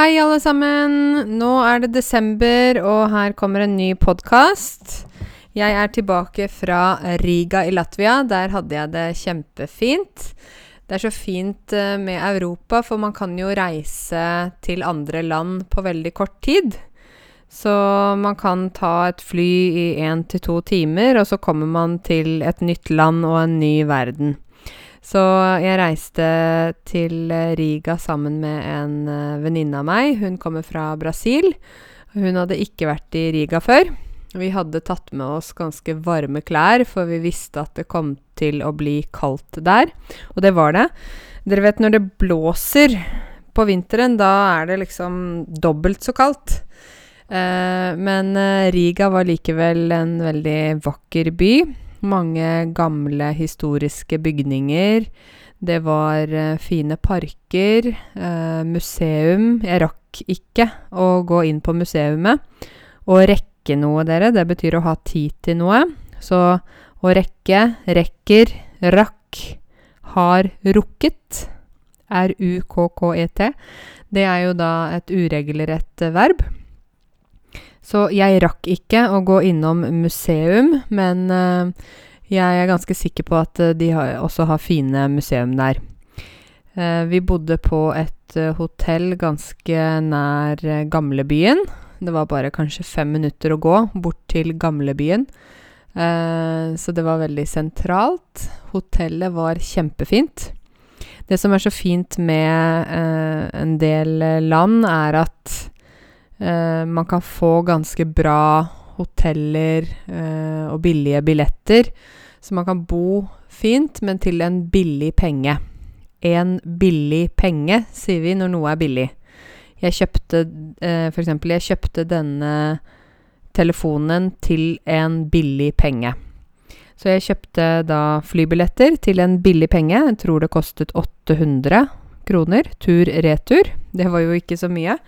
Hei, alle sammen. Nå er det desember, og her kommer en ny podkast. Jeg er tilbake fra Riga i Latvia. Der hadde jeg det kjempefint. Det er så fint eh, med Europa, for man kan jo reise til andre land på veldig kort tid. Så man kan ta et fly i én til to timer, og så kommer man til et nytt land og en ny verden. Så jeg reiste til Riga sammen med en uh, venninne av meg. Hun kommer fra Brasil. Hun hadde ikke vært i Riga før. Vi hadde tatt med oss ganske varme klær, for vi visste at det kom til å bli kaldt der. Og det var det. Dere vet når det blåser på vinteren, da er det liksom dobbelt så kaldt. Eh, men uh, Riga var likevel en veldig vakker by. Mange gamle historiske bygninger. Det var uh, fine parker. Uh, museum. Jeg rakk ikke å gå inn på museumet. Å rekke noe, dere, det betyr å ha tid til noe. Så å rekke, rekker, rakk, har rukket. R-u-k-k-e-t. Det er jo da et uregelrett verb. Så jeg rakk ikke å gå innom museum, men uh, jeg er ganske sikker på at uh, de har, også har fine museum der. Uh, vi bodde på et hotell ganske nær gamlebyen. Det var bare kanskje fem minutter å gå bort til gamlebyen. så det var veldig sentralt. Hotellet var kjempefint. Det som er så fint med en del land, er at man kan få ganske bra hoteller uh, og billige billetter. Så man kan bo fint, men til en billig penge. En billig penge, sier vi når noe er billig. Jeg kjøpte For eksempel, jeg kjøpte denne telefonen til en billig penge. Så jeg kjøpte da flybilletter til en billig penge. Jeg tror det kostet 800 kroner tur-retur. Det var jo ikke så mye.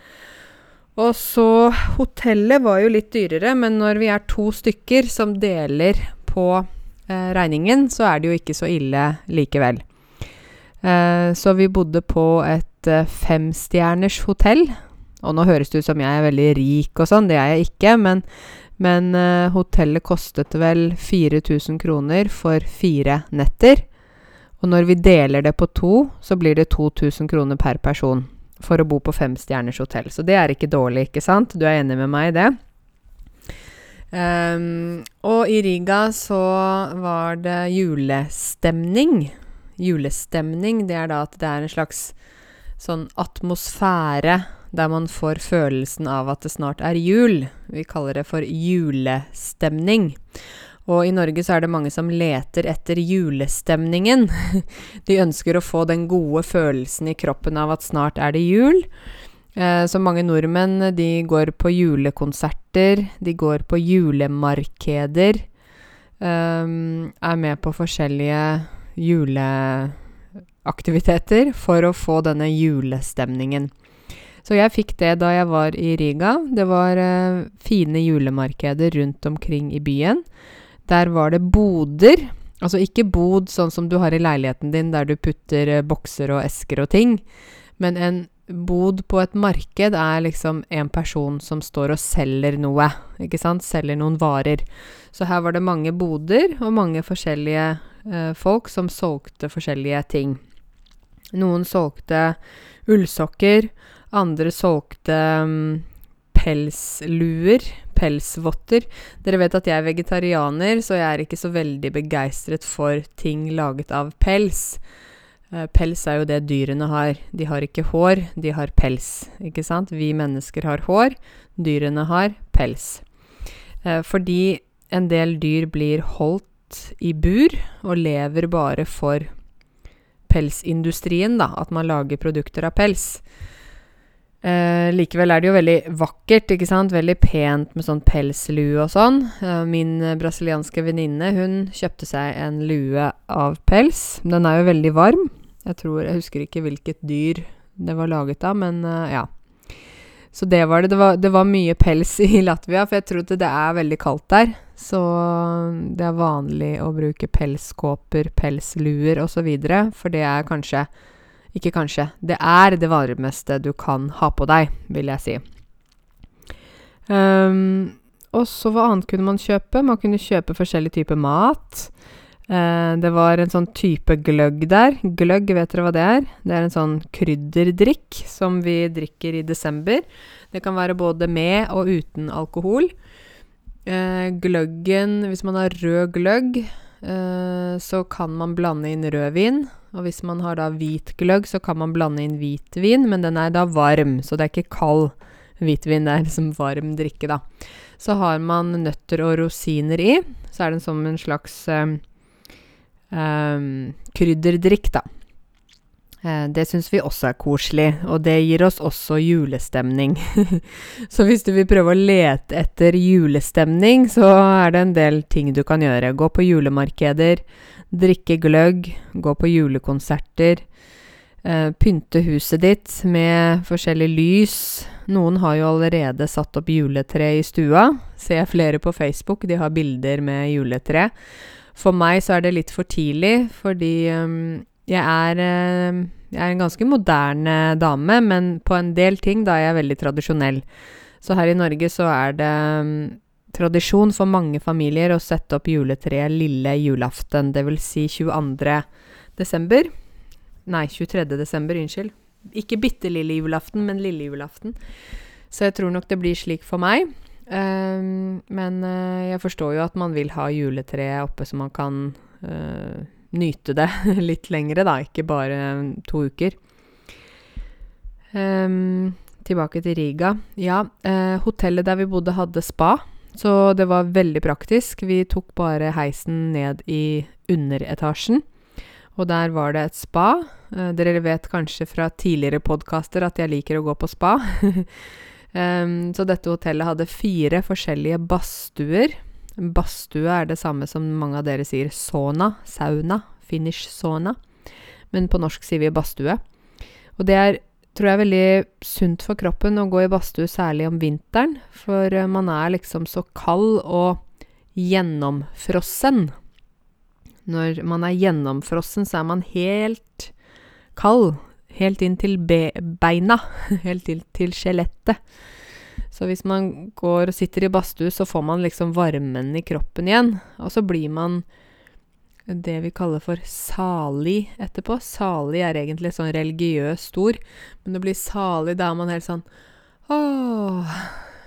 Og så Hotellet var jo litt dyrere, men når vi er to stykker som deler på eh, regningen, så er det jo ikke så ille likevel. Eh, så vi bodde på et eh, femstjerners hotell. Og nå høres det ut som jeg er veldig rik og sånn, det er jeg ikke, men, men eh, hotellet kostet vel 4000 kroner for fire netter. Og når vi deler det på to, så blir det 2000 kroner per person for å bo på femstjerners hotell. Så det er ikke dårlig, ikke sant? Du er enig med meg i det? Um, og i Riga så var det julestemning. Julestemning, det er da at det er en slags sånn atmosfære der man får følelsen av at det snart er jul. Vi kaller det for julestemning. Og i Norge så er det mange som leter etter julestemningen. De ønsker å få den gode følelsen i kroppen av at snart er det jul. Eh, så mange nordmenn de går på julekonserter, de går på julemarkeder. Eh, er med på forskjellige juleaktiviteter for å få denne julestemningen. Så jeg fikk det da jeg var i Riga. Det var eh, fine julemarkeder rundt omkring i byen. Der var det boder. Altså ikke bod sånn som du har i leiligheten din, der du putter eh, bokser og esker og ting. Men en bod på et marked er liksom en person som står og selger noe. Ikke sant? Selger noen varer. Så her var det mange boder og mange forskjellige eh, folk som solgte forskjellige ting. Noen solgte ullsokker, andre solgte um, pelsluer, pelsvotter. Dere vet at jeg er vegetarianer, så jeg er ikke så veldig begeistret for ting laget av pels. Uh, pels er jo det dyrene har. De har ikke hår, de har pels. Ikke sant? Vi mennesker har hår, dyrene har pels. Uh, fordi en del dyr blir holdt i bur og lever bare for pelsindustrien, da. At man lager produkter av pels. Eh, likevel er det jo veldig vakkert, ikke sant. Veldig pent med sånn pelslue og sånn. Eh, min brasilianske venninne, hun kjøpte seg en lue av pels. Den er jo veldig varm. Jeg tror Jeg husker ikke hvilket dyr det var laget av, men eh, ja. Så det var det. Det var, det var, mye pels i Latvia, for jeg tror det er veldig kaldt der. Så det er vanlig å bruke pelskåper, pelsluer osv., for det er kanskje Ikke kanskje. Det er det varmeste du kan ha på deg, vil jeg si. Um, og så hva annet kunne man kjøpe? Man kunne kjøpe forskjellig type mat. Uh, det var en sånn type gløgg der. Gløgg, vet dere hva det er? Det er en sånn krydderdrikk som vi drikker i desember. Det kan være både med og uten alkohol. Uh, gløggen, hvis man har rød gløgg, uh, så kan man blande inn rødvin. Og hvis man har da hvit gløgg, så kan man blande inn hvitvin, men den er da varm, så det er ikke kald hvitvin. Det er liksom varm drikke, da. Så har man nøtter og rosiner i. Så er den som en slags um, um, krydderdrikk, da. Uh, det syns vi også er koselig, og det gir oss også julestemning. så hvis du vil prøve å lete etter julestemning, så er det en del ting du kan gjøre. Gå på julemarkeder, drikke gløgg, gå på julekonserter. eh, pynte huset ditt med forskjellig lys. Noen har jo allerede satt opp juletre i stua. Ser flere på Facebook, de har bilder med juletre. For meg så er det litt for tidlig, fordi um, jeg, er, uh, jeg er en ganske moderne dame, men på en del ting da er jeg veldig tradisjonell. Så her i Norge så er det um, tradisjon for mange familier å sette opp juletreet lille julaften, dvs. Si 22. desember. Nei, 23. desember, unnskyld. Ikke bitte lille julaften, men lille julaften. Så jeg tror nok det blir slik for meg. Um, men uh, jeg forstår jo at man vil ha juletreet oppe så man kan uh, nyte det litt lengre, da. Ikke bare to uker. Um, tilbake til Riga. Ja, uh, hotellet der vi bodde, hadde spa. Så det var veldig praktisk. Vi tok bare heisen ned i underetasjen. Og der var det et spa. Uh, dere vet kanskje fra tidligere podkaster at jeg liker å gå på spa. um, så dette hotellet hadde fire forskjellige badstuer. Badstue er det samme som mange av dere sier sauna, sauna, finish sauna. Men på norsk sier vi badstue. Og det er, tror jeg, er veldig sunt for kroppen å gå i badstue, særlig om vinteren. For uh, man er liksom så kald og gjennomfrossen. Når man er gjennomfrossen, så er man helt kald. Helt inn til be beina. Helt inn til skjelettet. Så hvis man går og sitter i badstue, så får man liksom varmen i kroppen igjen. Og så blir man det vi kaller for salig etterpå. Salig er egentlig sånn religiøst ord, men å bli salig, da er man helt sånn Åh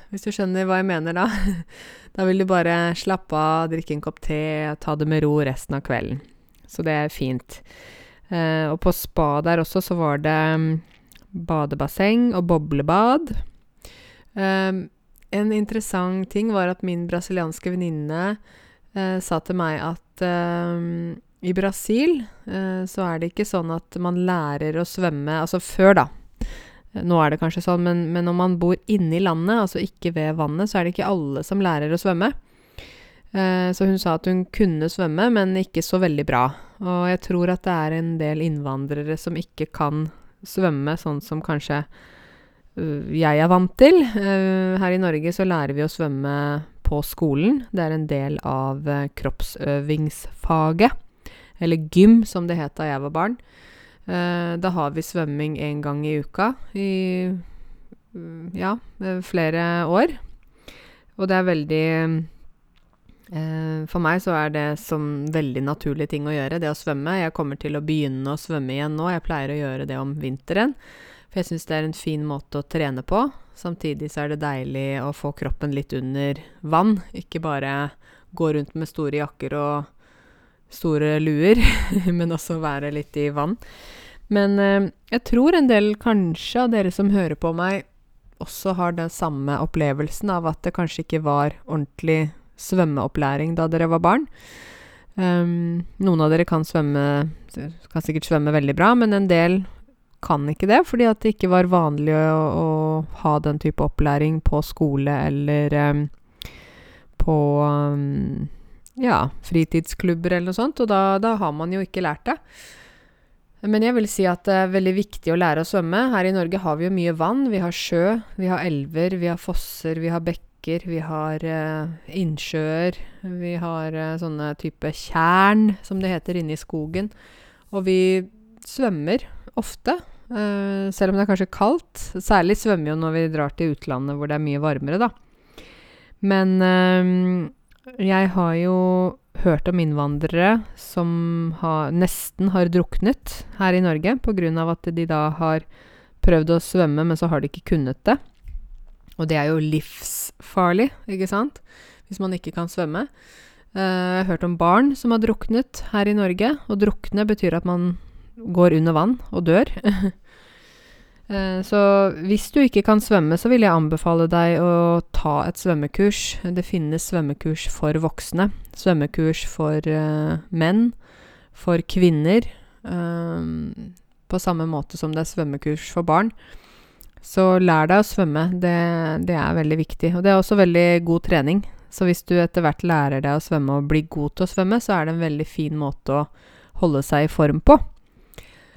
Hvis du skjønner hva jeg mener, da. Da vil du bare slappe av, drikke en kopp te, ta det med ro resten av kvelden. Så det er fint. Eh, og på spa der også så var det um, badebasseng og boblebad. Um, en interessant ting var at min brasilianske venninne eh, sa til meg at um, i Brasil eh, så er det ikke sånn at man lærer å svømme Altså før, da. Nå er det kanskje sånn, men, men når man bor inne i landet, altså ikke ved vannet, så er det ikke alle som lærer å svømme. Eh, så hun sa at hun kunne svømme, men ikke så veldig bra. Og jeg tror at det er en del innvandrere som ikke kan svømme sånn som kanskje jeg er vant til. Her i Norge så lærer vi å svømme på skolen. Det er en del av uh, kroppsøvingsfaget. Eller gym, som det het da jeg var barn. Uh, da har vi svømming én gang i uka i uh, ja, flere år. Og det er veldig For meg så er det som veldig naturlig ting å gjøre, det å svømme. Jeg kommer til å begynne å svømme igjen nå. Jeg pleier å gjøre det om vinteren. For jeg syns det er en fin måte å trene på. Samtidig så er det deilig å få kroppen litt under vann. Ikke bare gå rundt med store jakker og store luer, men også være litt i vann. Men eh, jeg tror en del kanskje av dere som hører på meg, også har den samme opplevelsen av at det kanskje ikke var ordentlig svømmeopplæring da dere var barn. Um, noen av dere kan svømme Kan sikkert svømme veldig bra, men en del kan ikke det, fordi at det ikke var vanlig å, å ha den type opplæring på skole eller um, på um, ja, fritidsklubber eller noe sånt, og da, da, har man jo ikke lært det. Men jeg vil si at det er veldig viktig å lære å svømme. Her i Norge har vi jo mye vann. Vi har sjø, vi har elver, vi har fosser, vi har bekker, vi har uh, innsjøer. Vi har uh, sånne type tjern, som det heter, inne i skogen. Og vi svømmer ofte. Eh, selv om det er kanskje kaldt. Særlig svømmer jo når vi drar til utlandet hvor det er mye varmere, da. Men uh, jeg har jo hørt om innvandrere som har, nesten har druknet her i Norge pga. at de da har prøvd å svømme, men så har de ikke kunnet det. Og det er jo livsfarlig, ikke sant? Hvis man ikke kan svømme. Uh, jeg har hørt om barn som har druknet her i Norge. Og drukne betyr at man går under vann og dør. uh, så hvis du ikke kan svømme, så vil jeg anbefale deg å ta et svømmekurs. Det finnes svømmekurs for voksne. Svømmekurs for uh, menn. For kvinner. på samme måte som det er svømmekurs for barn. Så lær deg å svømme. Det, det, er veldig viktig. Og det er også veldig god trening. Så hvis du etter hvert lærer deg å svømme og blir god til å svømme, så er det en veldig fin måte å holde seg i form på.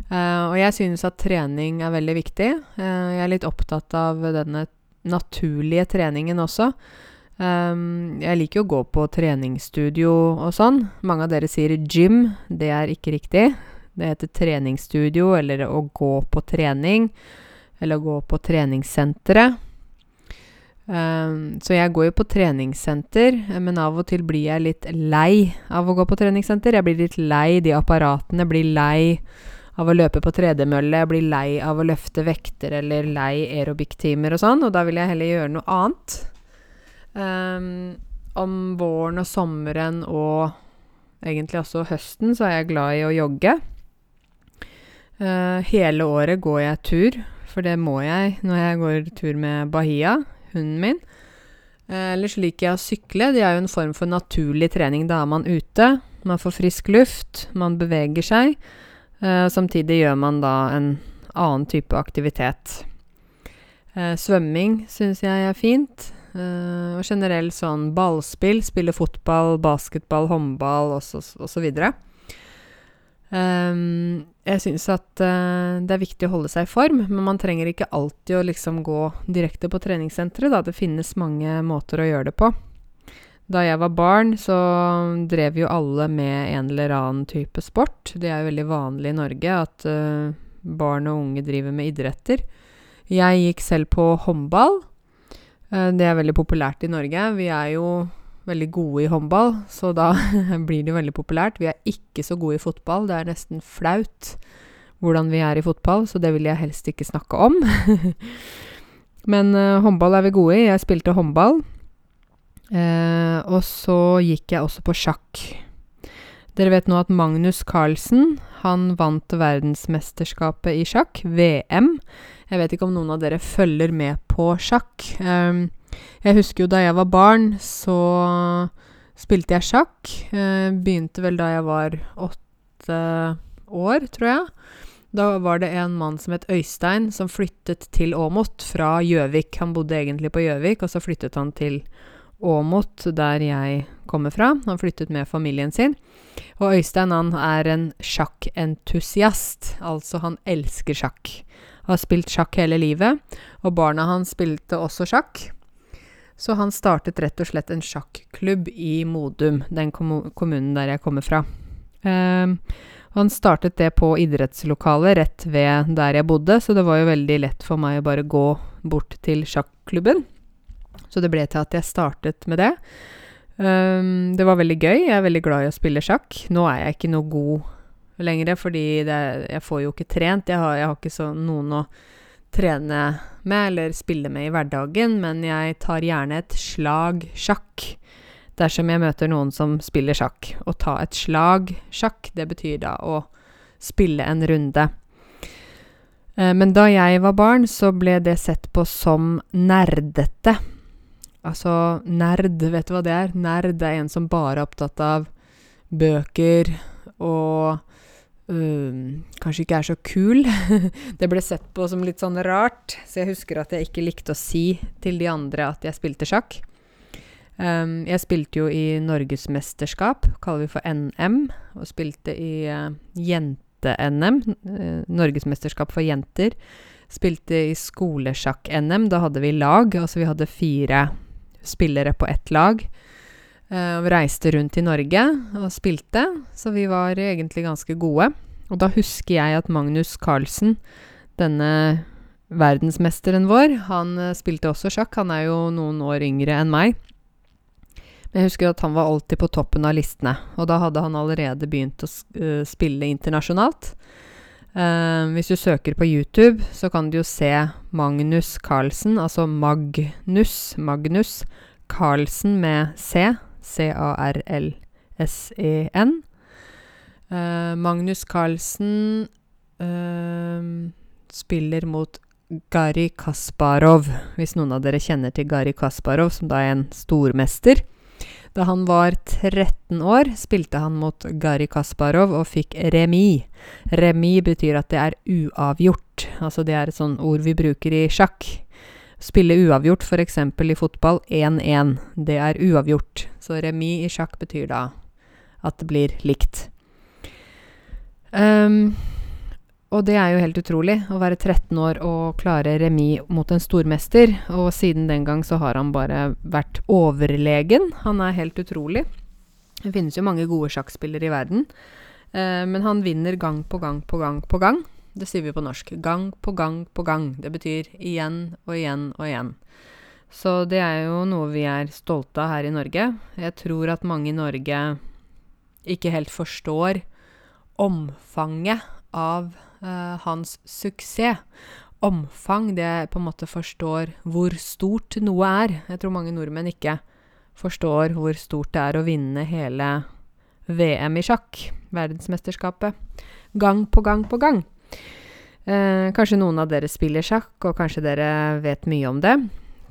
Uh, og jeg synes at trening er veldig viktig. Uh, jeg er litt opptatt av denne naturlige treningen også. Um, jeg liker å gå på treningsstudio og sånn. Mange av dere sier gym. Det er ikke riktig. Det heter treningsstudio eller å gå på trening eller å gå på treningssenteret. Um, så jeg går jo på treningssenter, men av og til blir jeg litt lei av å gå på treningssenter. Jeg blir litt lei de apparatene, blir lei av å løpe på tredemølle, blir lei av å løfte vekter eller lei aerobic-timer og sånn, og da vil jeg heller gjøre noe annet. Um, om våren og sommeren og egentlig også høsten så er jeg glad i å jogge. Uh, hele året går jeg tur for det må jeg når jeg går tur med Bahia, hunden min. Eh, ellers liker jeg å sykle. Det er jo en form for naturlig trening. Da er man ute, man får frisk luft, man beveger seg. Eh, samtidig gjør man da en annen type aktivitet. Eh, svømming syns jeg er fint. Eh, og generelt sånn ballspill. Spille fotball, basketball, håndball osv. Um, jeg syns at uh, det er viktig å holde seg i form, men man trenger ikke alltid å liksom gå direkte på treningssenteret, da. Det finnes mange måter å gjøre det på. Da jeg var barn, så drev jo alle med en eller annen type sport. Det er jo veldig vanlig i Norge at uh, barn og unge driver med idretter. Jeg gikk selv på håndball. Uh, det er veldig populært i Norge. Vi er jo veldig gode i håndball, så da blir det jo veldig populært. Vi er ikke så gode i fotball. Det er nesten flaut hvordan vi er i fotball, så det vil jeg helst ikke snakke om. Men uh, håndball er vi gode i. Jeg spilte håndball. Uh, og så gikk jeg også på sjakk. Dere vet nå at Magnus Carlsen, han vant verdensmesterskapet i sjakk, VM. Jeg vet ikke om noen av dere følger med på sjakk. Um, jeg husker jo da jeg var barn, så spilte jeg sjakk. Eh, begynte vel da jeg var åtte år, tror jeg. Da var det en mann som het Øystein, som flyttet til Åmot fra Gjøvik. Han bodde egentlig på Gjøvik, og så flyttet han til Åmot, der jeg kommer fra. Han flyttet med familien sin. Og Øystein han er en sjakkentusiast, altså han elsker sjakk. Har spilt sjakk hele livet, og barna hans spilte også sjakk. Så han startet rett og slett en sjakklubb i Modum, den kommunen der jeg kommer fra. Eh, han startet det på idrettslokalet rett ved der jeg bodde, så det var jo veldig lett for meg å bare gå bort til sjakklubben. Så det ble til at jeg startet med det. Um, det var veldig gøy. Jeg er veldig glad i å spille sjakk. Nå er jeg ikke noe god lenger, fordi det, jeg får jo ikke trent. Jeg har, jeg har ikke så noen å trene med eller spille med i hverdagen, men jeg tar gjerne et slag sjakk dersom jeg møter noen som spiller sjakk. Å ta et slag sjakk, det betyr da å spille en runde. Eh, men da jeg var barn, så ble det sett på som nerdete. Altså, nerd, vet du hva det er? Nerd er en som bare er opptatt av bøker og Uh, kanskje ikke er så kul. det ble sett på som litt sånn rart, så jeg husker at jeg ikke likte å si til de andre at jeg spilte sjakk. Um, jeg spilte jo i norgesmesterskap, kaller vi for NM, og spilte i uh, jente-NM, uh, norgesmesterskap for jenter. Spilte i skolesjakk-NM, da hadde vi lag, altså vi hadde fire spillere på ett lag. Uh, reiste rundt i Norge og spilte, så vi var egentlig ganske gode. Og da husker jeg at Magnus Carlsen, denne verdensmesteren vår, han uh, spilte også sjakk. Han er jo noen år yngre enn meg. Men jeg husker at han var alltid på toppen av listene. Og da hadde han allerede begynt å uh, spille internasjonalt. Uh, hvis du søker på YouTube, så kan du jo se Magnus Carlsen, altså Magnus, Magnus Carlsen med C. C-A-R-L-S-E-N. Uh, Magnus Carlsen spiller mot Gari Kasparov, hvis noen av dere kjenner til Gari Kasparov, som da er en stormester. Da han var 13 år, spilte han mot Gari Kasparov og fikk remis. Remis betyr at det er uavgjort. Altså det er et sånn ord vi bruker i sjakk. Spille uavgjort, f.eks. i fotball 1-1. Det er uavgjort. Så remis i sjakk betyr da at det blir likt. Um, og det er jo helt utrolig, å være 13 år og klare remis mot en stormester. Og siden den gang så har han bare vært overlegen. Han er helt utrolig. Det finnes jo mange gode sjakkspillere i verden. Eh, men han vinner gang på gang på gang på gang. Det sier vi på norsk. Gang på gang på gang. Det betyr igjen og igjen og igjen. Så det er jo noe vi er stolte av her i Norge. Jeg tror at mange i Norge ikke helt forstår omfanget av hans suksess. Omfang, det på en måte forstår hvor stort noe er. Jeg tror mange nordmenn ikke forstår hvor stort det er å vinne hele VM i sjakk, verdensmesterskapet, gang på gang på gang. Eh, kanskje noen av dere spiller sjakk, og kanskje dere vet mye om det.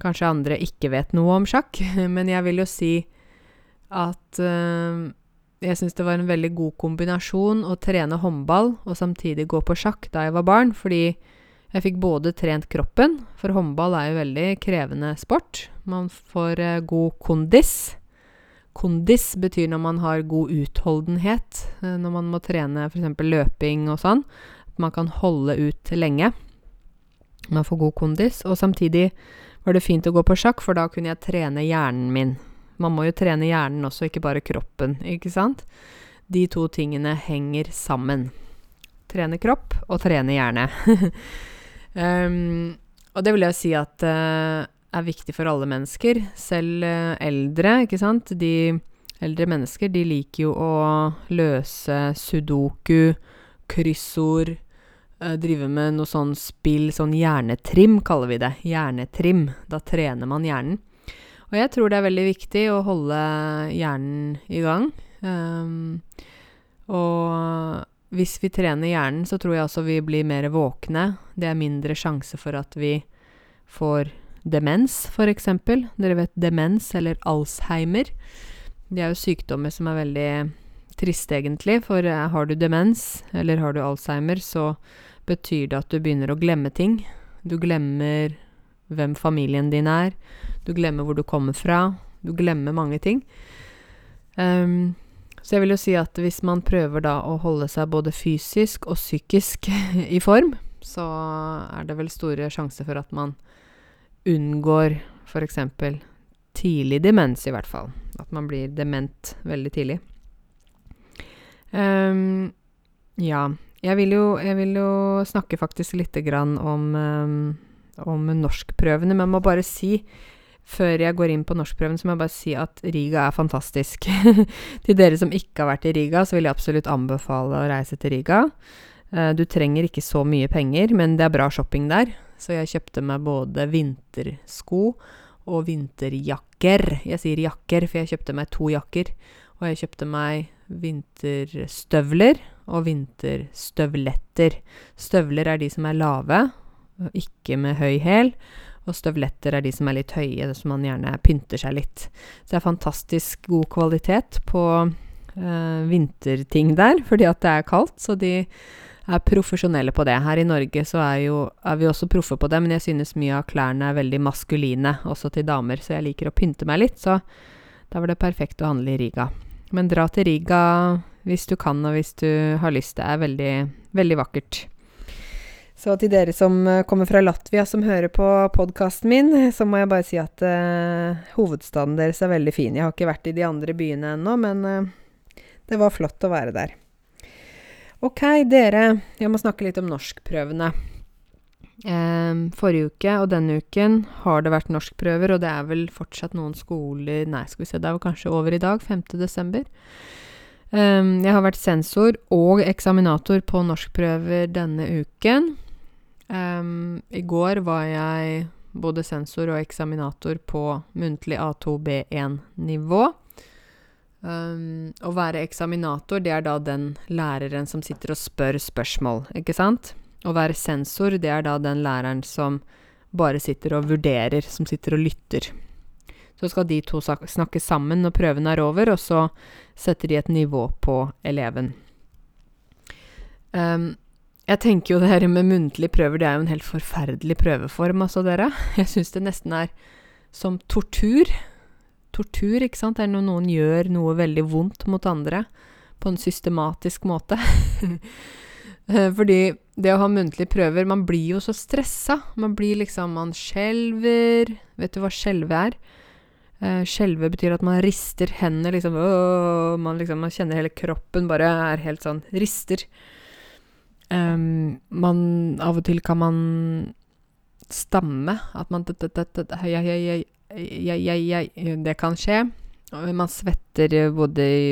Kanskje andre ikke vet noe om sjakk, men jeg vil jo si at eh, jeg syns det var en veldig god kombinasjon å trene håndball og samtidig gå på sjakk da jeg var barn, fordi jeg fikk både trent kroppen, for håndball er jo veldig krevende sport. Man får eh, god kondis. Kondis betyr når man har god utholdenhet, eh, når man må trene f.eks. løping og sånn. At man kan holde ut lenge. Man får god kondis. Og samtidig var det fint å gå på sjakk, for da kunne jeg trene hjernen min. Man må jo trene hjernen også, ikke bare kroppen, ikke sant? De to tingene henger sammen. Trene kropp og trene hjerne. um, og det vil jeg si at uh, er viktig for alle mennesker, selv uh, eldre, ikke sant. De eldre mennesker, de liker jo å løse sudoku, kryssord, uh, drive med noe sånn spill, sånn hjernetrim kaller vi det. Hjernetrim. Da trener man hjernen. Og jeg tror det er veldig viktig å holde hjernen i gang. Um, og hvis vi trener hjernen, så tror jeg også vi blir mer våkne. Det er mindre sjanse for at vi får demens, f.eks. Dere vet demens eller Alzheimer. Det er jo sykdommer som er veldig triste, egentlig. For eh, har du demens, eller har du Alzheimer, så betyr det at du begynner å glemme ting. Du glemmer hvem familien din er. Du glemmer hvor du kommer fra. Du glemmer mange ting. Um, så jeg vil jo si at hvis man prøver da å holde seg både fysisk og psykisk i form, så er det vel store sjanser for at man unngår f.eks. tidlig demens, i hvert fall. At man blir dement veldig tidlig. Um, ja. Jeg vil, jo, jeg vil jo snakke faktisk lite grann om um, om norskprøvene, men jeg må bare si før jeg går inn på norskprøven, så må jeg bare si at Riga er fantastisk. til dere som ikke har vært i Riga, så vil jeg absolutt anbefale å reise til Riga. Uh, du trenger ikke så mye penger, men det er bra shopping der. Så jeg kjøpte meg både vintersko og vinterjakker. Jeg sier jakker, for jeg kjøpte meg to jakker. Og jeg kjøpte meg vinterstøvler og vinterstøvletter. Støvler er de som er lave, ikke med høy hæl. Og støvletter er de som er litt høye, som man gjerne pynter seg litt. Så det er fantastisk god kvalitet på øh, vinterting der, fordi at det er kaldt. Så de er profesjonelle på det. Her i Norge så er, jo, er vi også proffe på det, men jeg synes mye av klærne er veldig maskuline, også til damer, så jeg liker å pynte meg litt. Så da var det perfekt å handle i Riga. Men dra til Riga hvis du kan, og hvis du har lyst. Det er veldig, veldig vakkert. Så til dere som eh, kommer fra Latvia som hører på podkasten min, så må jeg bare si at uh, hovedstaden deres er veldig fin. Jeg har ikke vært i de andre byene ennå, men uh, det var flott å være der. Ok, dere. Jeg må snakke litt om norskprøvene. Uh, forrige uke og denne uken har det vært norskprøver, og det er vel fortsatt noen skoler Nei, skal vi se, det er vel kanskje over i dag, 5. desember. Eh, jeg har vært sensor og eksaminator på norskprøver denne uken. Eh, I går var jeg både sensor og eksaminator på muntlig A2B1-nivå. Um, å være eksaminator, det er da den læreren som sitter og spør spørsmål, ikke sant? Å være sensor, det er da den læreren som bare sitter og vurderer, som sitter og lytter. Så skal de to snakke sammen når prøven er over, og så setter de et nivå på eleven. Um, jeg tenker jo det her med muntlige prøver, det er jo en helt forferdelig prøveform, altså, dere. Jeg syns det nesten er som tortur. Tortur, ikke sant, er når noen gjør noe veldig vondt mot andre på en systematisk måte. Eh, fordi det å ha muntlige prøver Man blir jo så stressa. Man blir liksom Man skjelver. Vet du hva skjelve er? Uh, skjelve betyr at man rister hendene, liksom man, liksom man kjenner hele kroppen bare er helt sånn Rister. Um, man Av og til kan man stamme. At man Det kan skje. Man svetter både i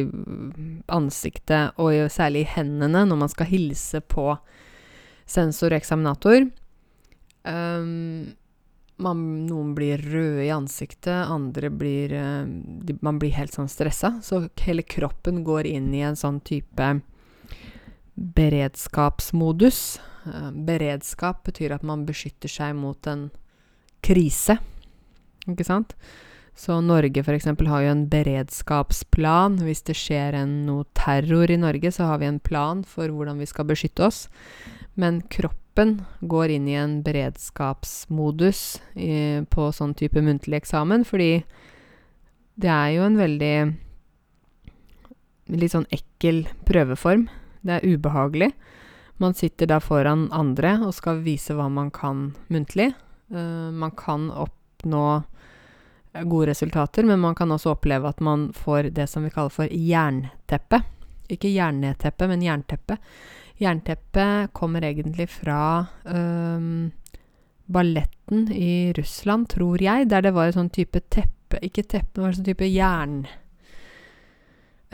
ansiktet og særlig i hendene når man skal hilse på sensor og eksaminator. Um, man, noen blir røde i ansiktet, andre blir de, Man blir helt sånn stressa. Så hele kroppen går inn i en sånn type beredskapsmodus. Eh, beredskap betyr at man beskytter seg mot en krise, ikke sant? Så Norge f.eks. har jo en beredskapsplan. Hvis det skjer en, noe terror i Norge, så har vi en plan for hvordan vi skal beskytte oss. Men kroppen går inn i en beredskapsmodus i, på sånn type muntlig eksamen, fordi det er jo en veldig litt sånn ekkel prøveform. Det er ubehagelig. Man sitter da foran andre og skal vise hva man kan muntlig. Uh, man kan oppnå gode resultater, men man kan også oppleve at man får det som vi kaller for jernteppe. Ikke jernteppe, men jernteppe. Jernteppe kommer egentlig fra um, balletten i Russland, tror jeg, der det var en sånn type teppe Ikke teppe, var en sånn type jern...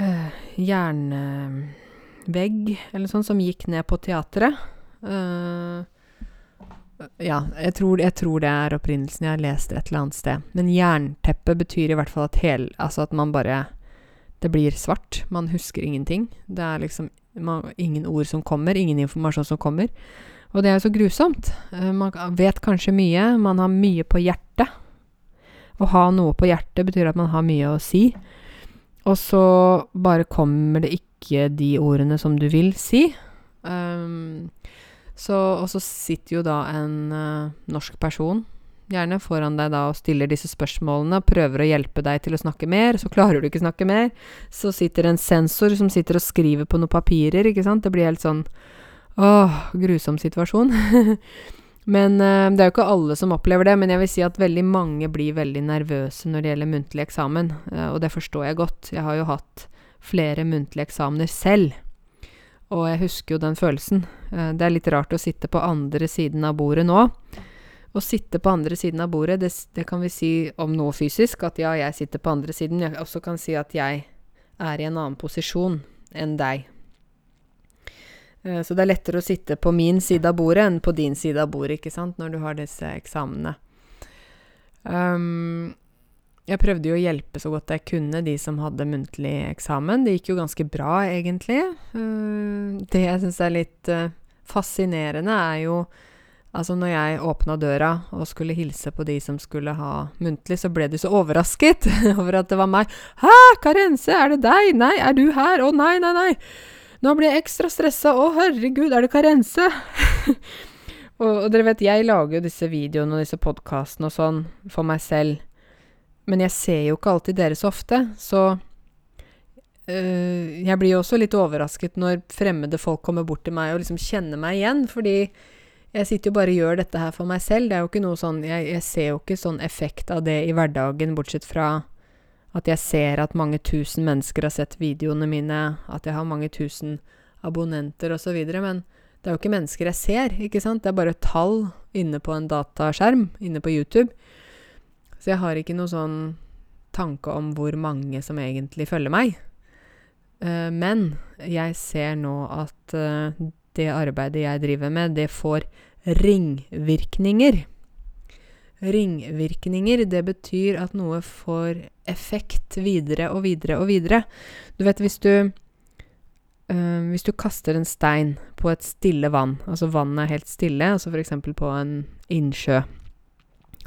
Uh, jern... Uh, vegg eller sånn som gikk ned på teatret. Uh, ja, jeg tror, jeg tror, det er opprinnelsen. Jeg har lest et eller annet sted. Men jernteppe betyr i hvert fall at hel Altså at man bare Det blir svart. Man husker ingenting. Det er liksom man, ingen ord som kommer, ingen informasjon som kommer. Og det er jo så grusomt. Uh, man vet kanskje mye. Man har mye på hjertet. Å ha noe på hjertet betyr at man har mye å si. Og så bare kommer det ikke ikke de ordene som du vil si. Um, så, og så sitter jo da en uh, norsk person gjerne foran deg da og stiller disse spørsmålene, prøver å hjelpe deg til å snakke mer, så klarer du ikke snakke mer. Så sitter en sensor som sitter og skriver på noen papirer, ikke sant. Det blir helt sånn åh, grusom situasjon. men uh, det er jo ikke alle som opplever det, men jeg vil si at veldig mange blir veldig nervøse når det gjelder muntlig eksamen, uh, og det forstår jeg godt. Jeg har jo hatt flere muntlige eksamener selv. Og jeg husker jo den følelsen. Eh, det er litt rart å sitte på andre siden av bordet nå. Å sitte på andre siden av bordet, det, det, kan vi si om noe fysisk, at ja, jeg sitter på andre siden. Jeg også kan si at jeg er i en annen posisjon enn deg. Eh, så det er lettere å sitte på min side av bordet enn på din side av bordet, ikke sant, når du har disse eksamene. Um, jeg prøvde jo å hjelpe så godt jeg kunne de som hadde muntlig eksamen. Det gikk jo ganske bra, egentlig. Uh, det jeg syns er litt uh, fascinerende, er jo Altså, når jeg åpna døra og skulle hilse på de som skulle ha muntlig, så ble de så overrasket over at det var meg. 'Hæ, Karense, er det deg? Nei, er du her? Å nei, nei, nei!' Nå blir jeg ekstra stressa. Å, herregud, er det Karense? og, og, dere vet, jeg lager jo disse videoene og disse podkastene og sånn for meg selv. Men jeg ser jo ikke alltid dere så ofte, så øh, jeg blir jo også litt overrasket når fremmede folk kommer bort til meg og liksom kjenner meg igjen, fordi jeg sitter jo bare og gjør dette her for meg selv. Det er jo ikke noe sånn jeg, jeg, ser jo ikke sånn effekt av det i hverdagen, bortsett fra at jeg ser at mange tusen mennesker har sett videoene mine, at jeg har mange tusen abonnenter osv. Men det er jo ikke mennesker jeg ser, ikke sant? Det er bare tall inne på en dataskjerm inne på YouTube. Så jeg har ikke noe sånn tanke om hvor mange som egentlig følger meg. Uh, men jeg ser nå at uh, det arbeidet jeg driver med, det får ringvirkninger. Ringvirkninger, det betyr at noe får effekt videre og videre og videre. Du vet hvis du uh, Hvis du kaster en stein på et stille vann, altså vannet er helt stille, altså f.eks. på en innsjø,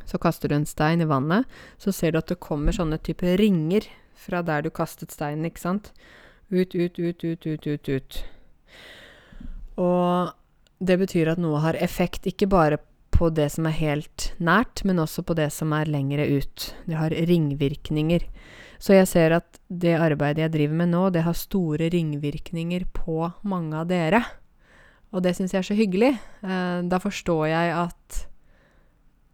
så kaster du en stein i vannet, så ser du at det kommer sånne type ringer fra der du kastet steinen, ikke sant? Ut, ut, ut, ut, ut, ut, ut. Og det betyr at noe har effekt, ikke bare på det som er helt nært, men også på det som er lengre ut. Det har ringvirkninger. Så jeg ser at det arbeidet jeg driver med nå, det har store ringvirkninger på mange av dere. Og det syns jeg er så hyggelig. Eh, da forstår jeg at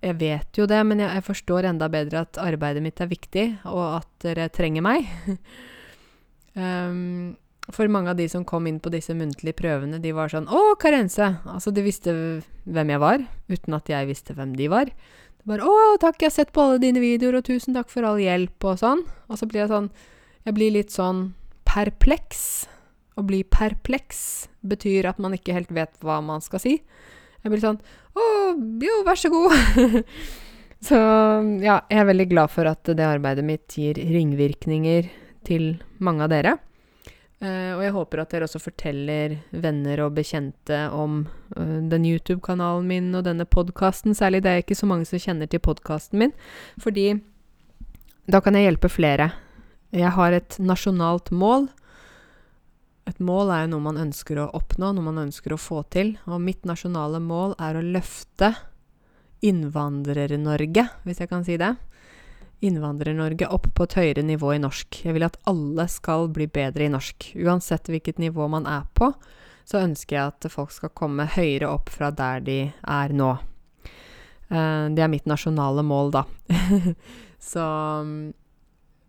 Jeg vet jo det, men jeg, jeg forstår enda bedre at arbeidet mitt er viktig, og at dere trenger meg. um, For mange av de som kom inn på disse muntlige prøvene, de var sånn 'Å, Karense!' Altså, de visste hvem jeg var, uten at jeg visste hvem de var. Det bare 'Å, takk, jeg har sett på alle dine videoer, og tusen takk for all hjelp', og sånn. Og så blir jeg sånn Jeg blir litt sånn perpleks. Å bli perpleks betyr at man ikke helt vet hva man skal si. Jeg blir sånn 'Å, jo, vær så god'. så ja, jeg er veldig glad for at det arbeidet mitt gir ringvirkninger til mange av dere. Uh, og jeg håper at dere også forteller venner og bekjente om uh, den YouTube-kanalen min og denne podkasten. Særlig det er ikke så mange som kjenner til podkasten min, fordi da kan jeg hjelpe flere. Jeg har et nasjonalt mål. Et mål er jo noe man ønsker å oppnå, noe man ønsker å få til. Og mitt nasjonale mål er å løfte Innvandrer-Norge, hvis jeg kan si det. Innvandrer-Norge opp på et høyere nivå i norsk. Jeg vil at alle skal bli bedre i norsk. Uansett hvilket nivå man er på, så ønsker jeg at folk skal komme høyere opp fra der de er nå. Uh, det er mitt nasjonale mål, da. så um,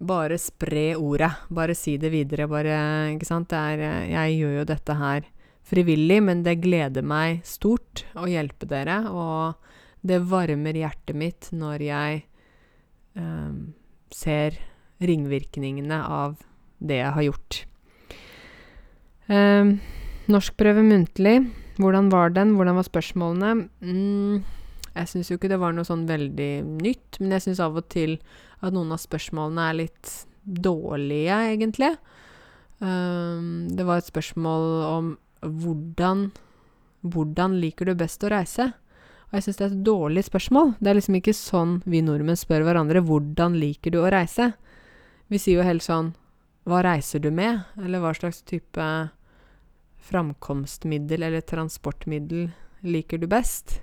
bare spre ordet. Bare si det videre. Bare Ikke sant. Er, jeg gjør jo dette her frivillig, men det gleder meg stort å hjelpe dere, og det varmer hjertet mitt når jeg eh, ser ringvirkningene av det jeg har gjort. Eh, norskprøve muntlig. Hvordan var den? Hvordan var spørsmålene? Mm, jeg syns jo ikke det var noe sånn veldig nytt, men jeg syns av og til at noen av spørsmålene er litt dårlige, egentlig. Um, det var et spørsmål om hvordan Hvordan liker du best å reise? Og jeg syns det er et dårlig spørsmål. Det er liksom ikke sånn vi nordmenn spør hverandre 'hvordan liker du å reise'? Vi sier jo helt sånn 'hva reiser du med'? Eller hva slags type framkomstmiddel eller transportmiddel liker du best?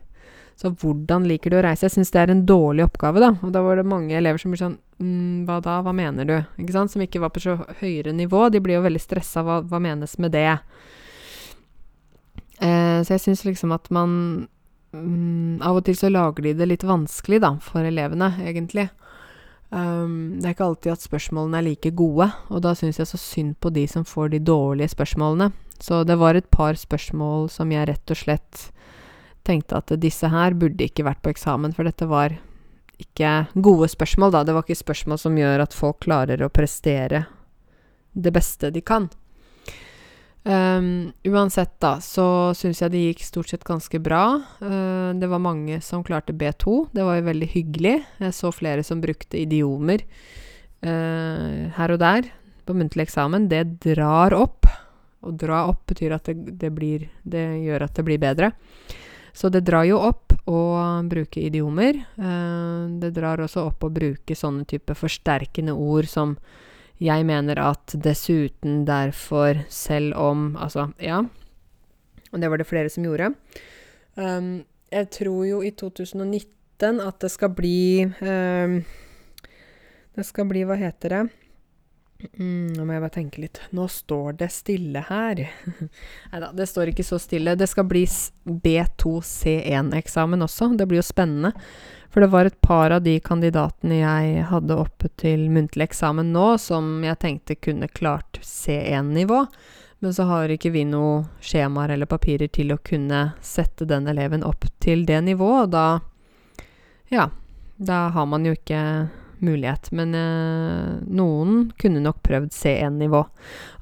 Så hvordan liker du å reise? Jeg syns det er en dårlig oppgave, da. Og da var det mange elever som ble sånn mm, Hva da? Hva mener du? Ikke sant? Som ikke var på så høyere nivå. De blir jo veldig stressa. Hva, hva menes med det? Eh, så jeg syns liksom at man mm, Av og til så lager de det litt vanskelig, da, for elevene, egentlig. Um, det er ikke alltid at spørsmålene er like gode, og da syns jeg så synd på de som får de dårlige spørsmålene. Så det var et par spørsmål som jeg rett og slett tenkte at disse her burde ikke vært på eksamen, for dette var ikke gode spørsmål, da. Det var ikke spørsmål som gjør at folk klarer å prestere det beste de kan. Um, uansett, da, så syns jeg det gikk stort sett ganske bra. Uh, det var mange som klarte B2. Det var jo veldig hyggelig. Jeg så flere som brukte idiomer uh, her og der på muntlig eksamen. Det drar opp. Å dra opp betyr at det, det, blir Det gjør at det blir bedre. Så det drar jo opp å bruke idiomer. Uh, det drar også opp å bruke sånne type forsterkende ord som jeg mener at dessuten, derfor, selv om Altså, ja. Og det var det flere som gjorde. Um, jeg tror jo i 2019 at det skal bli um, Det skal bli Hva heter det? Mm, nå må jeg bare tenke litt. Nå står det stille her. Nei da, det står ikke så stille. Det skal bli B2C1-eksamen også. Det blir jo spennende. For det var et par av de kandidatene jeg hadde oppe til muntlig eksamen nå, som jeg tenkte kunne klart C1-nivå. Men så har ikke vi noe skjemaer eller papirer til å kunne sette den eleven opp til det nivået, og da Ja, da har man jo ikke mulighet. Men eh, noen kunne nok prøvd C1-nivå.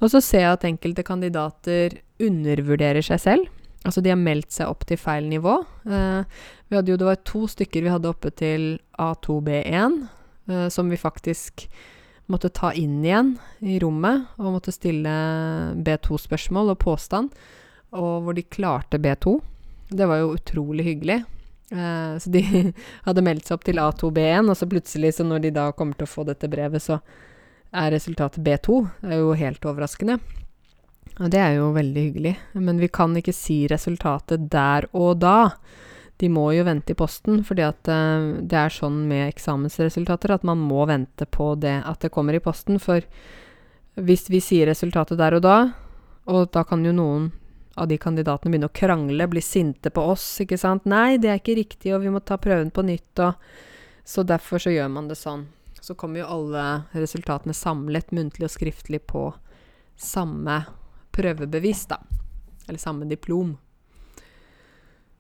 Og så ser jeg at enkelte kandidater undervurderer seg selv. Altså de har meldt seg opp til feil nivå. Eh, vi hadde jo, det var to stykker vi hadde oppe til A2B1, eh, som vi faktisk måtte ta inn igjen i rommet, og måtte stille B2-spørsmål og påstand, og hvor de klarte B2. Det var jo utrolig hyggelig. Eh, så de hadde meldt seg opp til A2B1, og så plutselig, så når de da kommer til å få dette brevet, så er resultatet B2. Det er jo helt overraskende. Og det er jo veldig hyggelig. Men vi kan ikke si resultatet der og da. De må jo vente i posten, fordi at uh, det er sånn med eksamensresultater at man må vente på det at det kommer i posten. For hvis vi sier resultatet der og da, og da kan jo noen av de kandidatene begynne å krangle, bli sinte på oss, ikke sant. 'Nei, det er ikke riktig, og vi må ta prøven på nytt', og Så derfor så gjør man det sånn. Så kommer jo alle resultatene samlet, muntlig og skriftlig, på samme prøvebevis, da. Eller samme diplom.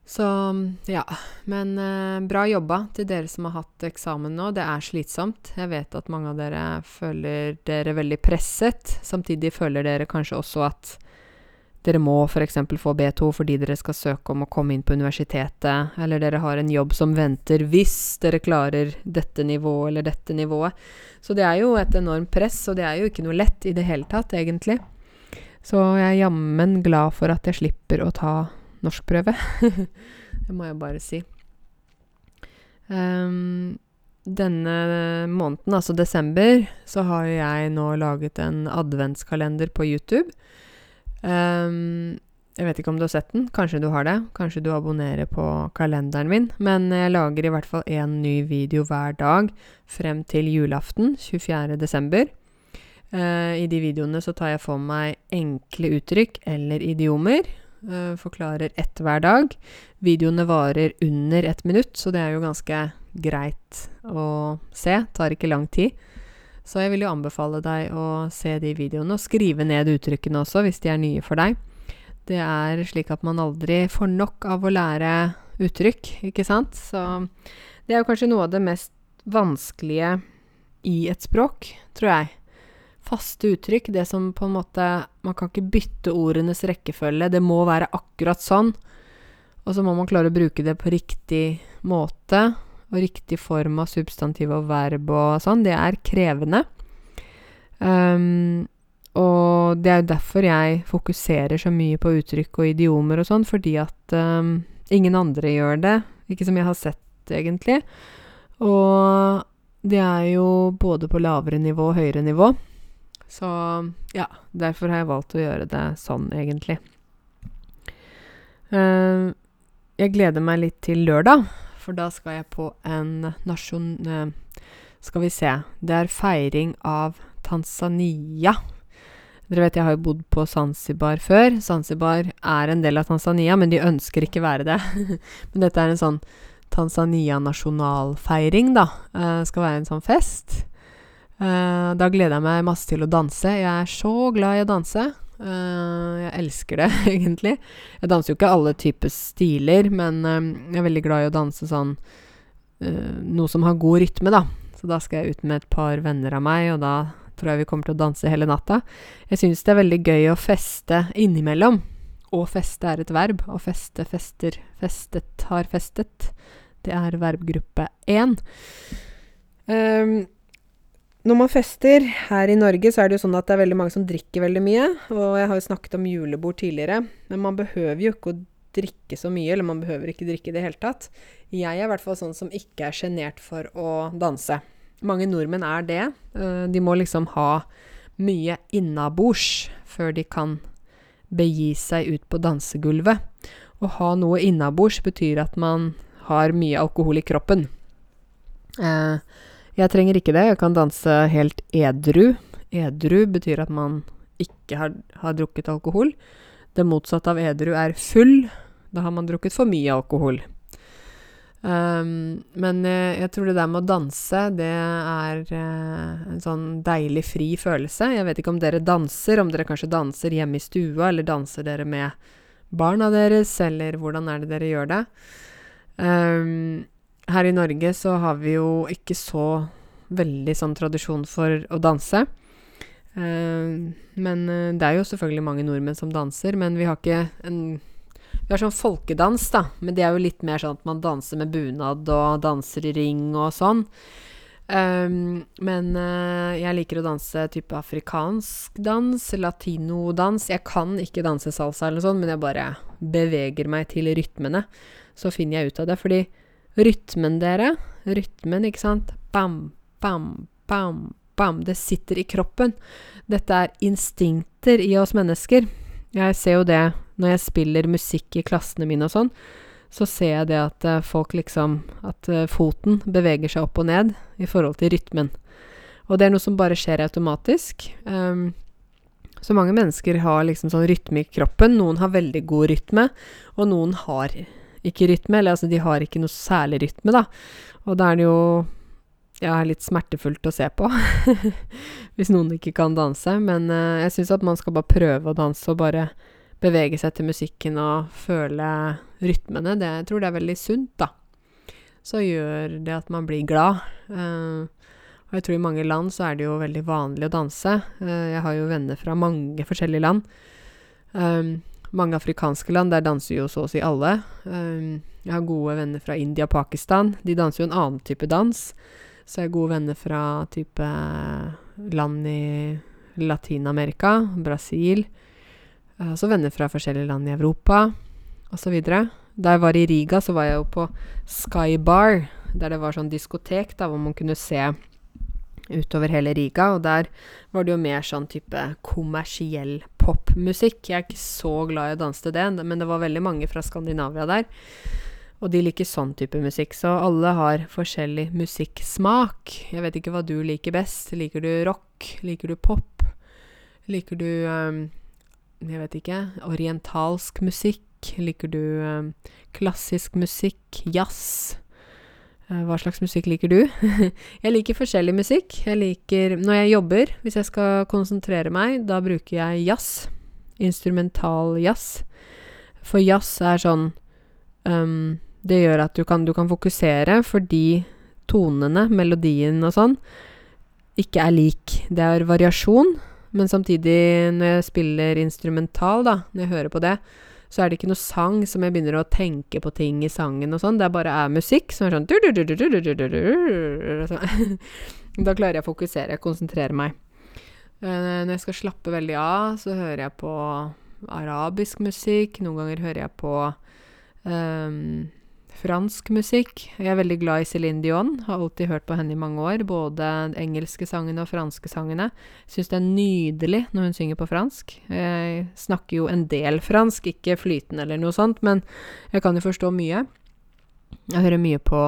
Så ja. Men eh, bra jobba til dere som har hatt eksamen nå. Det er slitsomt. Jeg vet at mange av dere føler dere veldig presset. Samtidig føler dere kanskje også at dere må f.eks. Få B2 fordi dere skal søke om å komme inn på universitetet, eller dere har en jobb som venter hvis dere klarer dette nivået eller dette nivået. Så det er jo et enormt press, og det er jo ikke noe lett i det hele tatt, egentlig. Så jeg er jammen glad for at jeg slipper å ta norskprøve. det må jeg bare si. Um, denne måneden, altså desember, så har jeg nå laget en adventskalender på YouTube. Um, jeg vet ikke om du har sett den. Kanskje du har det. Kanskje du abonnerer på kalenderen min. Men jeg lager i hvert fall én ny video hver dag frem til julaften, 24. desember. Uh, I de videoene så tar jeg for meg enkle uttrykk eller idiomer. Uh, forklarer ett hver dag. Videoene varer under ett minutt, så det er jo ganske greit å se. Tar ikke lang tid. Så jeg vil jo anbefale deg å se de videoene, og skrive ned uttrykkene også, hvis de er nye for deg. Det er slik at man aldri får nok av å lære uttrykk, ikke sant? Så det er jo kanskje noe av det mest vanskelige i et språk, tror jeg. Faste uttrykk, det som på en måte Man kan ikke bytte ordenes rekkefølge, det må være akkurat sånn. Og så må man klare å bruke det på riktig måte og riktig form av substantiv og verb og sånn, det er krevende. Um, og det er jo derfor jeg fokuserer så mye på uttrykk og idiomer og sånn, fordi at um, ingen andre gjør det. Ikke som jeg har sett, egentlig. Og det er jo både på lavere nivå og høyere nivå. Så ja, derfor har jeg valgt å gjøre det sånn, egentlig. Uh, jeg gleder meg litt til lørdag for da skal jeg på en nasjon... Eh, skal vi se Det er feiring av Tanzania. Dere vet jeg har jo bodd på Zanzibar før. Zanzibar er en del av Tanzania, men de ønsker ikke være det. men dette er en sånn Tanzania-nasjonalfeiring, da. Eh, skal være en sånn fest. Eh, da gleder jeg meg masse til å danse. Jeg er så glad i å danse. Uh, jeg elsker det, egentlig. Jeg danser jo ikke alle typer stiler, men uh, jeg er veldig glad i å danse sånn uh, Noe som har god rytme, da. Så da skal jeg ut med et par venner av meg, og da tror jeg vi kommer til å danse hele natta. Jeg syns det er veldig gøy å feste innimellom. Å feste er et verb. Å feste, fester, festet, har festet. Det er verbgruppe én. Um, når man fester her i Norge, så er det jo sånn at det er veldig mange som drikker veldig mye. Og jeg har jo snakket om julebord tidligere, men man behøver jo ikke å drikke så mye, eller man behøver ikke drikke i det hele tatt. Jeg er i hvert fall sånn som ikke er sjenert for å danse. Mange nordmenn er det. Eh, de må liksom ha mye innabords før de kan begi seg ut på dansegulvet. Å ha noe innabords betyr at man har mye alkohol i kroppen. Eh, jeg trenger ikke det. Jeg kan danse helt edru. Edru betyr at man ikke har, har drukket alkohol. Det motsatte av edru er full. Da har man drukket for mye alkohol. Um, men jeg, jeg tror det der med å danse, det er uh, en sånn deilig fri følelse. Jeg vet ikke om dere danser, om dere kanskje danser hjemme i stua, eller danser dere med barna deres, eller hvordan er det dere gjør det? Um, her i Norge så har vi jo ikke så veldig sånn tradisjon for å danse. Uh, men uh, det er jo selvfølgelig mange nordmenn som danser, men vi har ikke en vi har sånn folkedans, da, men det er jo litt mer sånn at man danser med bunad og danser i ring og sånn. Um, men uh, jeg liker å danse type afrikansk dans, latinodans. Jeg kan ikke danse salsa eller noe sånt, men jeg bare beveger meg til rytmene. Så finner jeg ut av det. Fordi rytmen, dere, rytmen, ikke sant Bam, bam, bam, bam. Det sitter i kroppen. Dette er instinkter i oss mennesker. Jeg ser jo det når jeg spiller musikk i klassene mine og sånn, så ser jeg det at uh, folk liksom At uh, foten beveger seg opp og ned i forhold til rytmen. Og det er noe som bare skjer automatisk. Um, så mange mennesker har liksom sånn rytme i kroppen. Noen har veldig god rytme, og noen har ikke rytme. Eller altså, de har ikke noe særlig rytme, da. Og da er det jo ja, litt smertefullt å se på. Hvis noen ikke kan danse. Men uh, jeg syns at man skal bare prøve å danse og bare bevege seg til musikken og føle rytmene, det, jeg tror det er veldig sunt, da. Så gjør det at man blir glad. Uh, og jeg tror i mange land så er det jo veldig vanlig å danse. Uh, jeg har jo venner fra mange forskjellige land. Um, mange afrikanske land, der danser jo så å si alle. Um, jeg har gode venner fra India og Pakistan. De danser jo en annen type dans. Så jeg har gode venner fra type land i Latin-Amerika, Brasil. Jeg har også venner fra forskjellige land i Europa osv. Da jeg var i Riga, så var jeg jo på Sky Bar, der det var sånn diskotek da, hvor man kunne se utover hele Riga, og der var det jo mer sånn type kommersiell popmusikk. Jeg er ikke så glad i å danse til det, men det var veldig mange fra Skandinavia der. Og de liker sånn type musikk, så alle har forskjellig musikksmak. Jeg vet ikke hva du liker best. Liker du rock? Liker du pop? Liker du um, jeg vet ikke, orientalsk musikk? Liker du um, klassisk musikk? Jazz? Uh, hva slags musikk liker du? jeg liker forskjellig musikk. Jeg liker Når jeg jobber, hvis jeg skal konsentrere meg, da bruker jeg jazz. Instrumental jazz. For jazz er sånn um, Det gjør at du kan, du kan fokusere fordi tonene, melodien og sånn, ikke er lik. Det er variasjon. Men samtidig, når jeg spiller instrumental, da, når jeg hører på det, så er det ikke noe sang som jeg begynner å tenke på ting i sangen og sånn. Det bare er musikk som er sånn Da klarer jeg å fokusere, konsentrere meg. Når jeg skal slappe veldig av, så hører jeg på arabisk musikk. Noen ganger hører jeg på um, fransk musikk. Jeg er veldig glad i Céline Dion. Har alltid hørt på henne i mange år. Både engelske sangene og franske sangene. Syns det er nydelig når hun synger på fransk. Jeg snakker jo en del fransk, ikke flytende eller noe sånt, men jeg kan jo forstå mye. Jeg hører mye på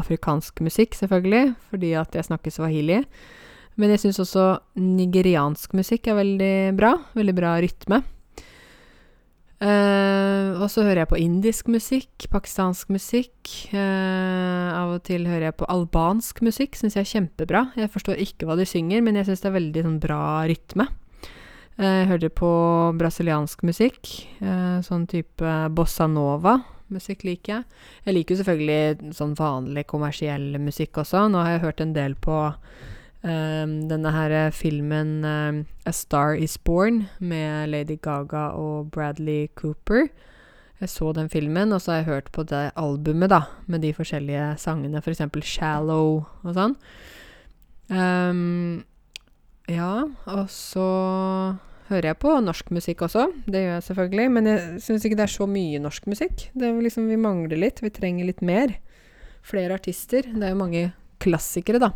afrikansk musikk, selvfølgelig, fordi at jeg snakker swahili. Men jeg syns også nigeriansk musikk er veldig bra. Veldig bra rytme. Uh, og så hører jeg på indisk musikk, pakistansk musikk. Uh, av og til hører jeg på albansk musikk, syns jeg er kjempebra. Jeg forstår ikke hva de synger, men jeg syns det er veldig sånn, bra rytme. Uh, jeg hører på brasiliansk musikk, sånn type bossa nova-musikk liker jeg. Jeg liker jo selvfølgelig sånn vanlig kommersiell musikk også. Nå har jeg hørt en del på Um, denne her filmen um, A Star Is Born med Lady Gaga og Bradley Cooper. Jeg så den filmen, og så har jeg hørt på det albumet, da, med de forskjellige sangene, f.eks. For Shallow og sånn. Um, ja, og så hører jeg på norsk musikk også. Det gjør jeg selvfølgelig. Men jeg syns ikke det er så mye norsk musikk. Det er liksom, Vi mangler litt. Vi trenger litt mer. Flere artister. Det er jo mange klassikere, da.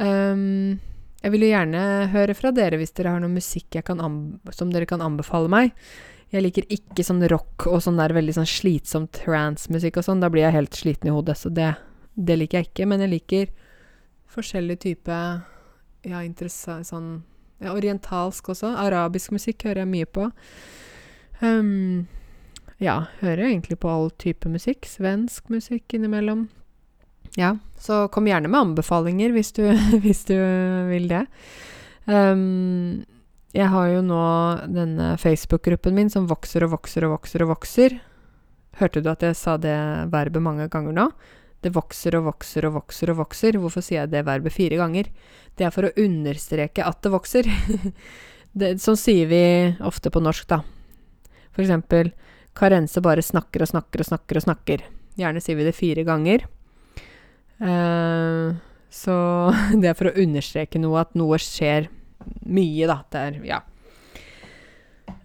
Um, jeg vil jo gjerne høre fra dere hvis dere har noe musikk som dere kan anbefale meg. Jeg liker ikke sånn rock og sånn der veldig sånn slitsom trance-musikk og sånn. Da blir jeg helt sliten i hodet, så det, det liker jeg ikke. Men jeg liker forskjellig type Ja, interessant sånn ja, Orientalsk også. Arabisk musikk hører jeg mye på. Um, ja, hører egentlig på all type musikk. Svensk musikk innimellom. Ja, så kom gjerne med anbefalinger hvis du, hvis du vil det. Um, jeg har jo nå denne Facebook-gruppen min som vokser og vokser og vokser og vokser. Hørte du at jeg sa det verbet mange ganger nå? Det vokser og vokser og vokser og vokser. Hvorfor sier jeg det verbet fire ganger? Det er for å understreke at det vokser. sånn sier vi ofte på norsk, da. For eksempel Karense bare snakker og snakker og snakker og snakker. Gjerne sier vi det fire ganger. Uh, så det er for å understreke noe, at noe skjer mye, da. Det er Ja.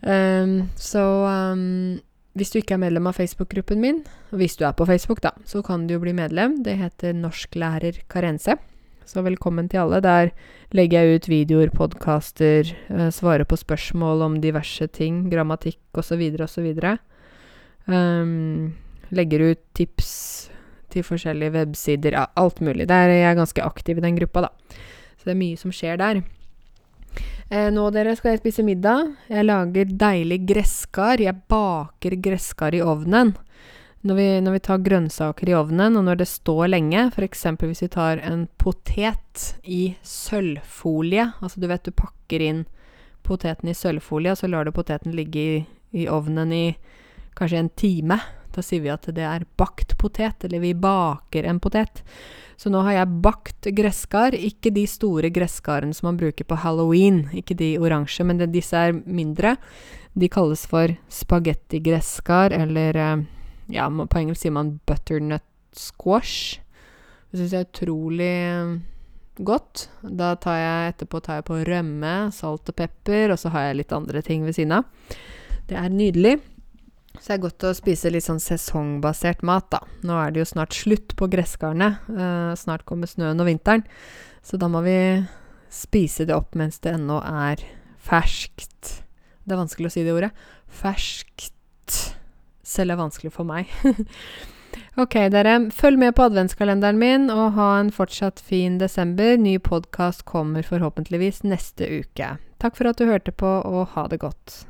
Um, så um, hvis du ikke er medlem av Facebook-gruppen min, og hvis du er på Facebook, da, så kan du jo bli medlem. Det heter Norsklærer Karense. Så velkommen til alle. Der legger jeg ut videoer, podkaster, uh, svarer på spørsmål om diverse ting, grammatikk osv. osv. Um, legger ut tips til forskjellige websider, ja, alt mulig. Der er jeg ganske aktiv i den gruppa, da. Så det er mye som skjer der. Eh, nå dere skal jeg spise middag. Jeg lager deilig gresskar. Jeg baker gresskar i ovnen. Når vi, når vi, tar grønnsaker i ovnen, og når det står lenge, f.eks. hvis vi tar en potet i sølvfolie Altså du vet du pakker inn poteten i sølvfolie, og så lar du poteten ligge i, i ovnen i kanskje en time. Da sier vi at det er bakt potet, eller vi baker en potet. Så nå har jeg bakt gresskar. Ikke de store gresskarene som man bruker på halloween, ikke de oransje, men det, disse er mindre. De kalles for spagettigresskar, eller eh, ja, på engelsk sier man butternut squash. Det syns jeg er utrolig eh, godt. Da tar jeg etterpå tar jeg på rømme, salt og pepper, og så har jeg litt andre ting ved siden av. Det er nydelig. Så det er godt å spise litt sånn sesongbasert mat, da. Nå er det jo snart slutt på gresskarene. Eh, snart kommer snøen og vinteren. Så da må vi spise det opp mens det ennå er ferskt. Det er vanskelig å si det ordet. Ferskt. Selv er vanskelig for meg. ok, dere. Følg med på adventskalenderen min, og ha en fortsatt fin desember. Ny podkast kommer forhåpentligvis neste uke. Takk for at du hørte på, og ha det godt.